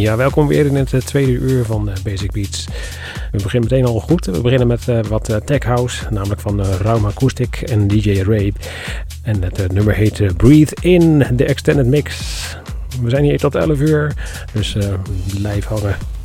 Ja, welkom weer in het eh, tweede uur van eh, Basic Beats. We beginnen meteen al goed. We beginnen met uh, wat tech house, namelijk van uh, Acoustic en DJ Ray. En het nummer heet Breathe In, de extended mix. We zijn hier tot 11 uur, dus blijf hangen.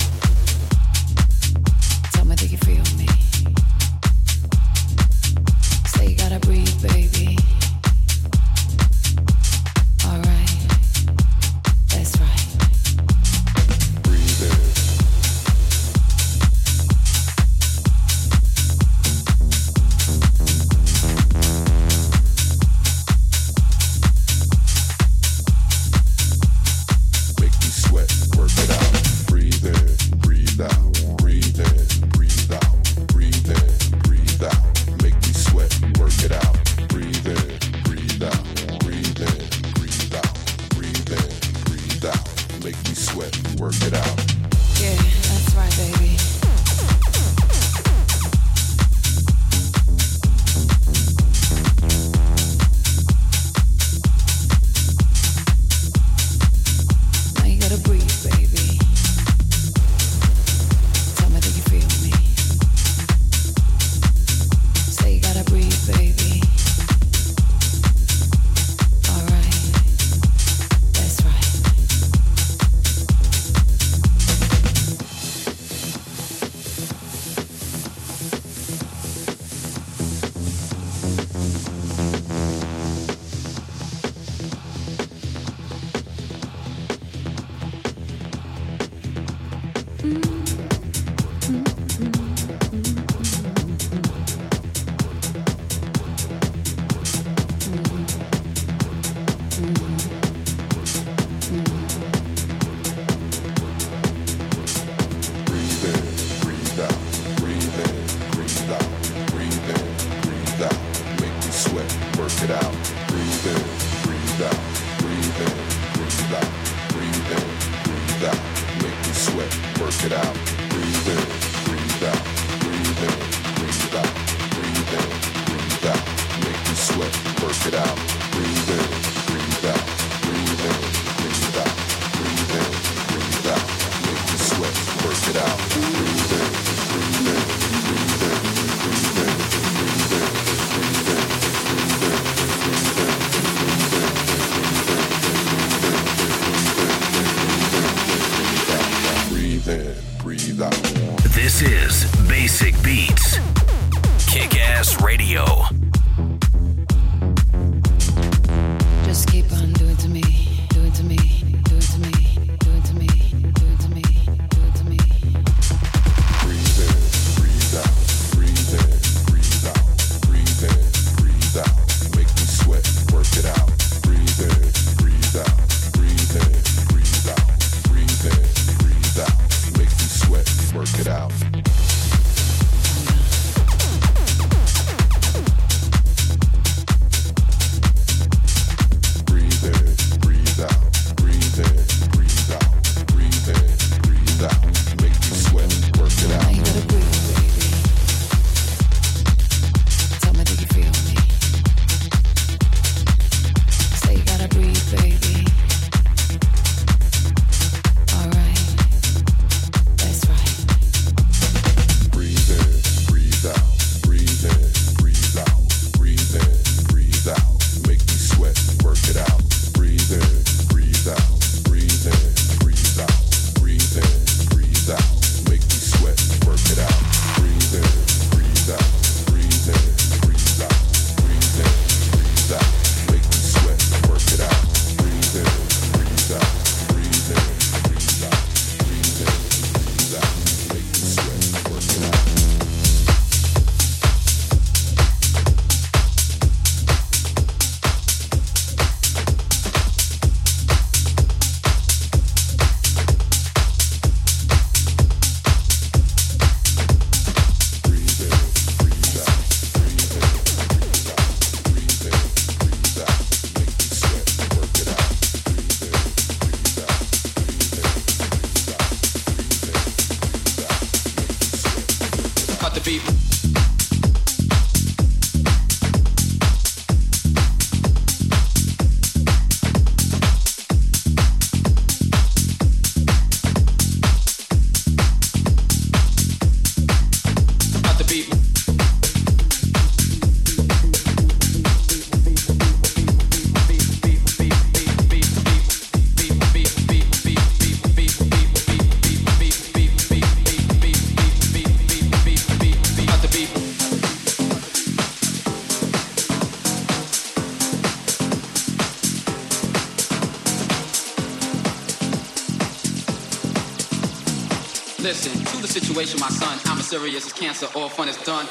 Serious as cancer, all fun is done.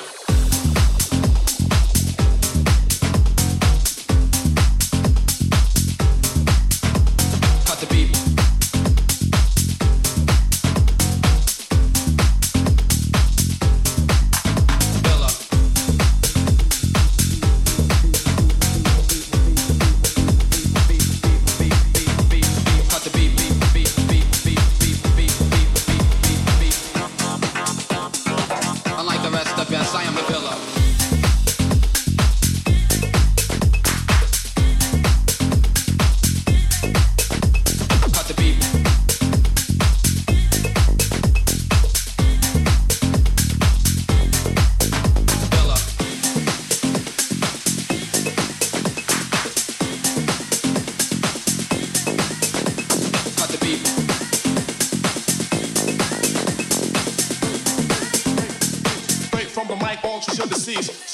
season.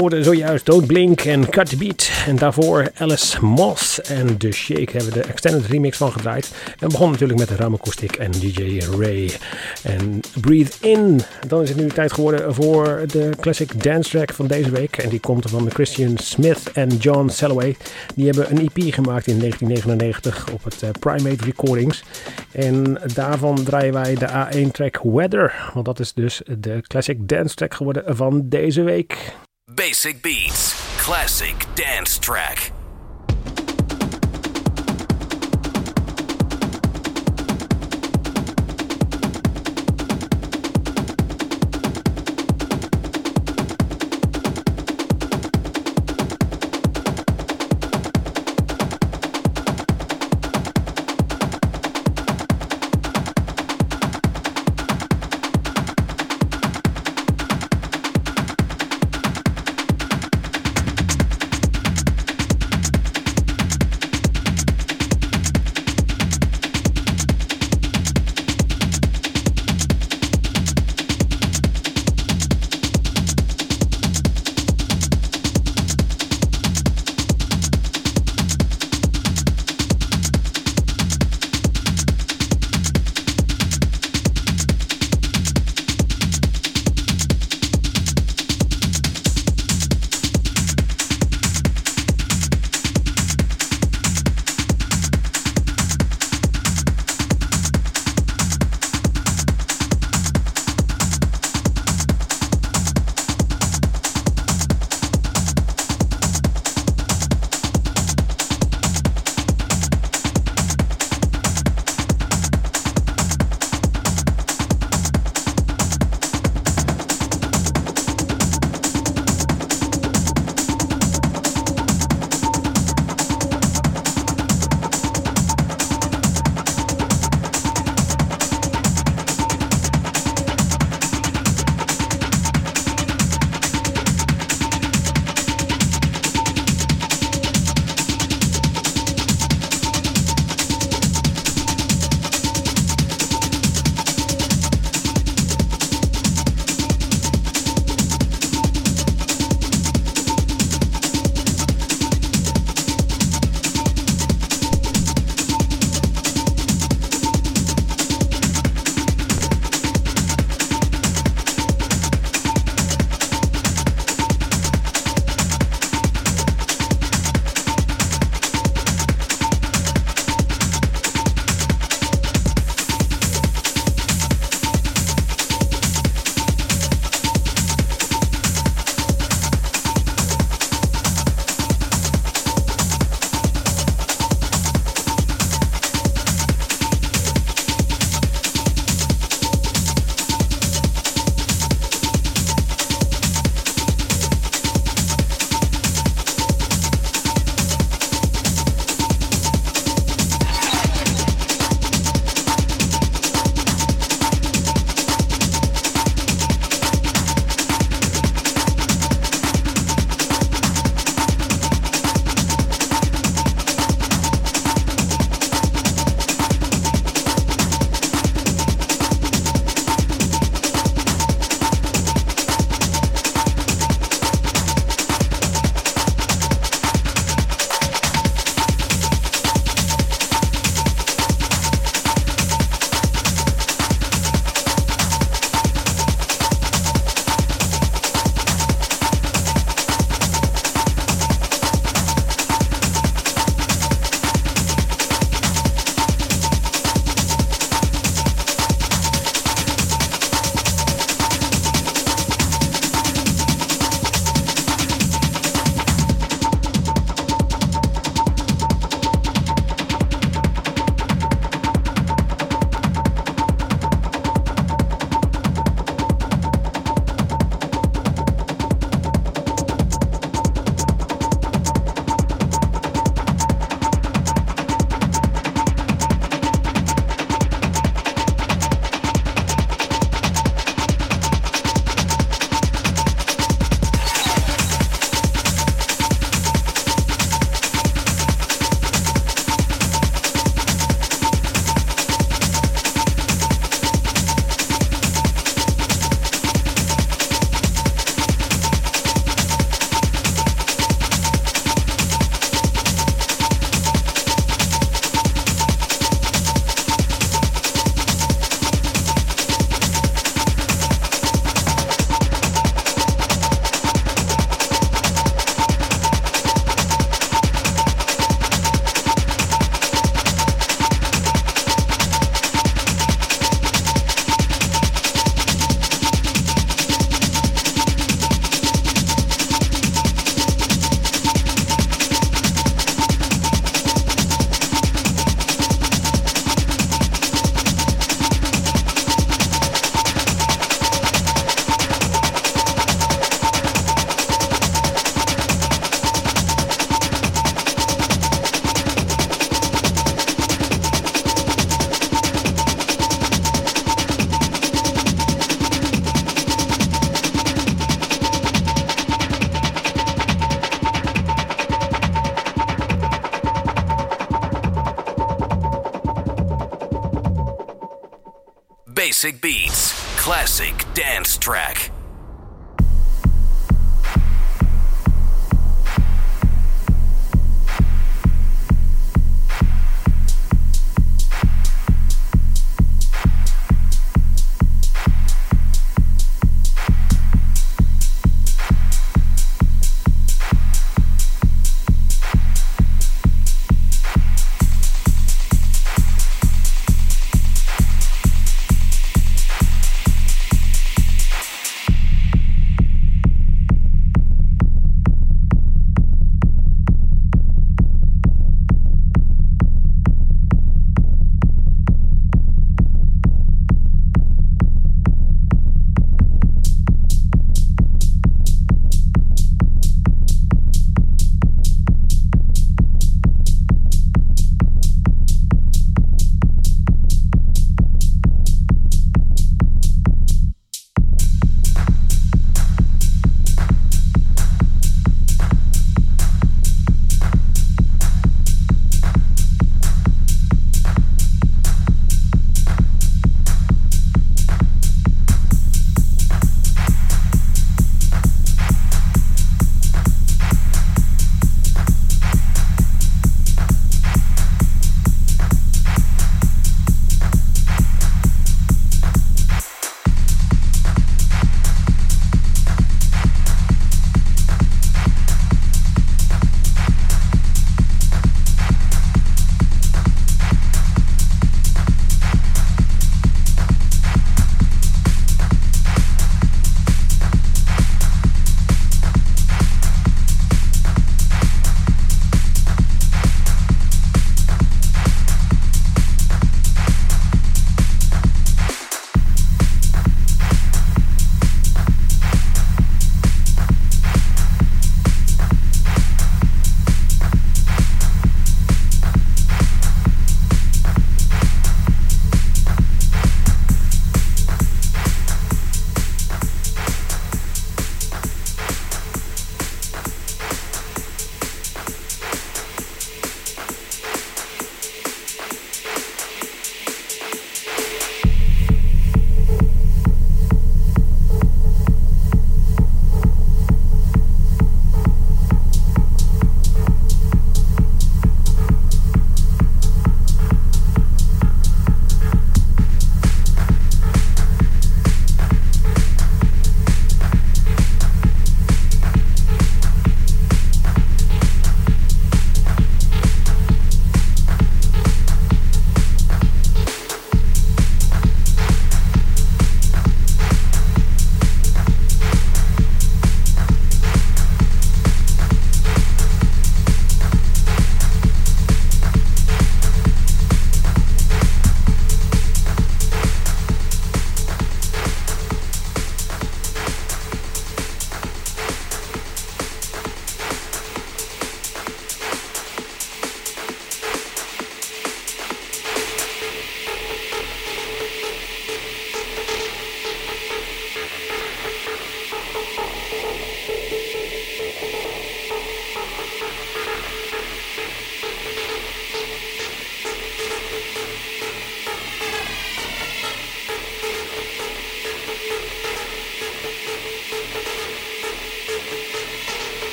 Hoorde zojuist Don't Blink en Cut the Beat. En daarvoor Alice Moss en The Shake hebben de extended remix van gedraaid. En begon natuurlijk met de en DJ Ray. En Breathe In. Dan is het nu tijd geworden voor de classic dance track van deze week. En die komt van Christian Smith en John Salloway. Die hebben een EP gemaakt in 1999 op het eh, Primate Recordings. En daarvan draaien wij de A1 track Weather. Want dat is dus de classic dance track geworden van deze week. Basic Beats, classic dance track.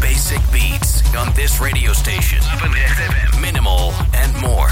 Basic beats on this radio station. Minimal and more.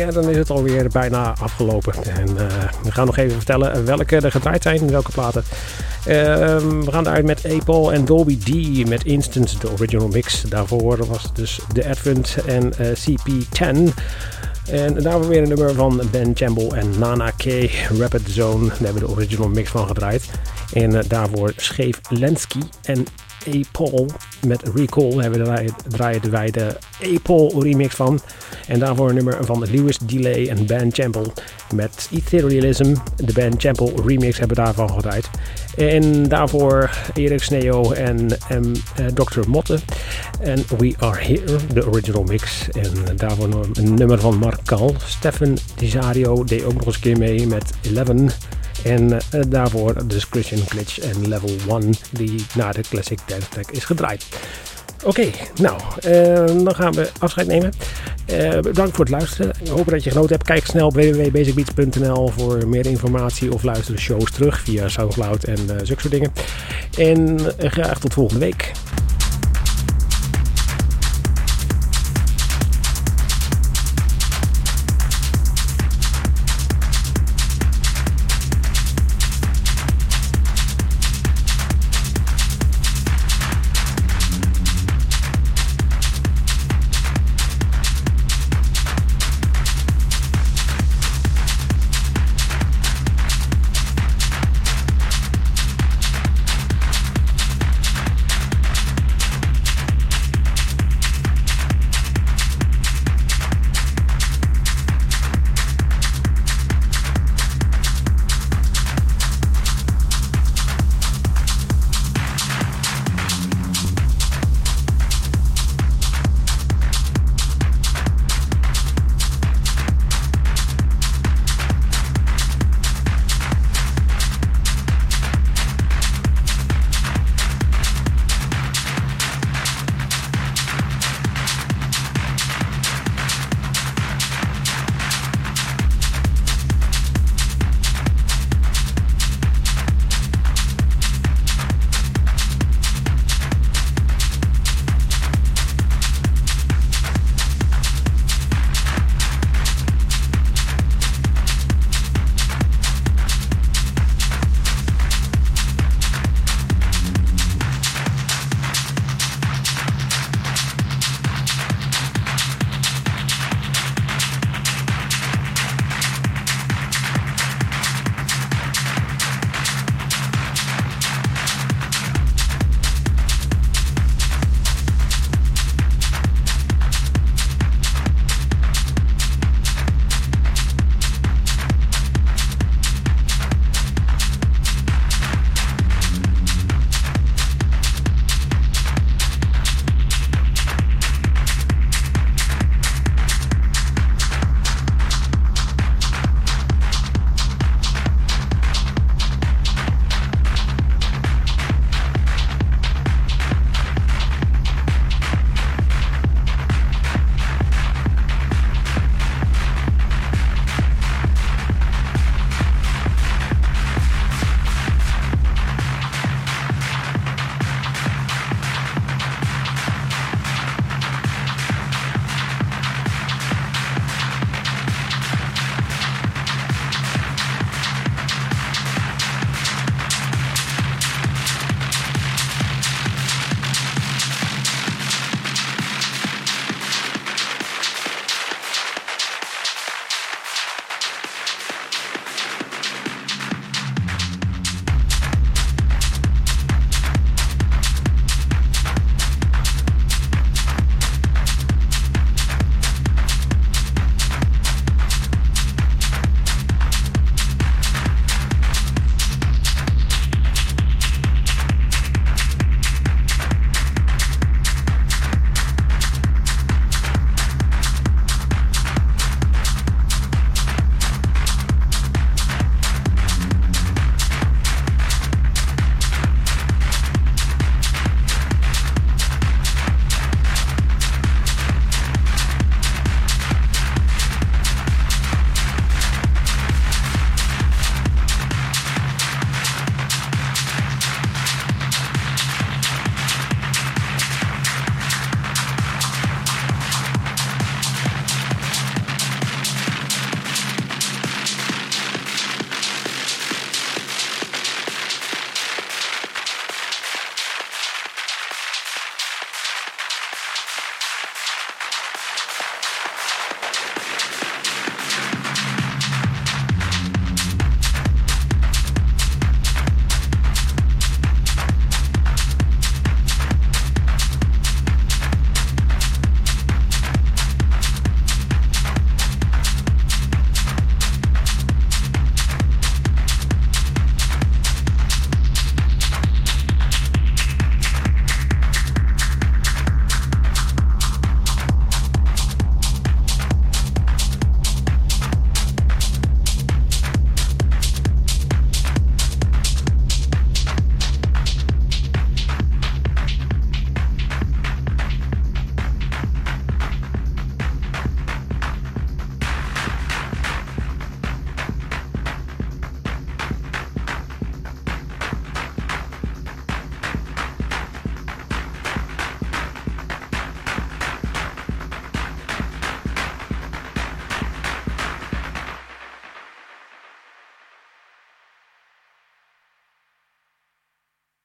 Ja, dan is het alweer bijna afgelopen. En uh, we gaan nog even vertellen welke er gedraaid zijn, welke platen. Uh, we gaan eruit met Apple en Dolby D met Instance, de original mix. Daarvoor was dus de Advent en uh, CP10. En daarvoor weer een nummer van Ben Chamble en Nana K, Rapid Zone. Daar hebben we de original mix van gedraaid. En daarvoor Scheef Lensky en Apple met Recall hebben draaien wij de Apple remix van. En daarvoor een nummer van Lewis Delay en Ben Chample met Etherealism. De Ben Chample remix hebben daarvan gedraaid. En daarvoor Erik Sneo en, uh, Dr. Motte. En We Are Here, de original mix. En daarvoor een nummer van Mark Kal. Stefan Disario deed ook nog eens een keer mee met Eleven. En daarvoor dus Christian Glitch en Level 1 die na de Classic Dance Track is gedraaid. Oké, nou, uh, dan gaan we afscheid nemen. Uh, bedankt voor het luisteren. Ik hoop dat je genoten hebt. Kijk snel op www.basicbeats.nl voor meer informatie of luister de shows terug via Soundcloud en uh, zulke soort dingen. En graag tot volgende week.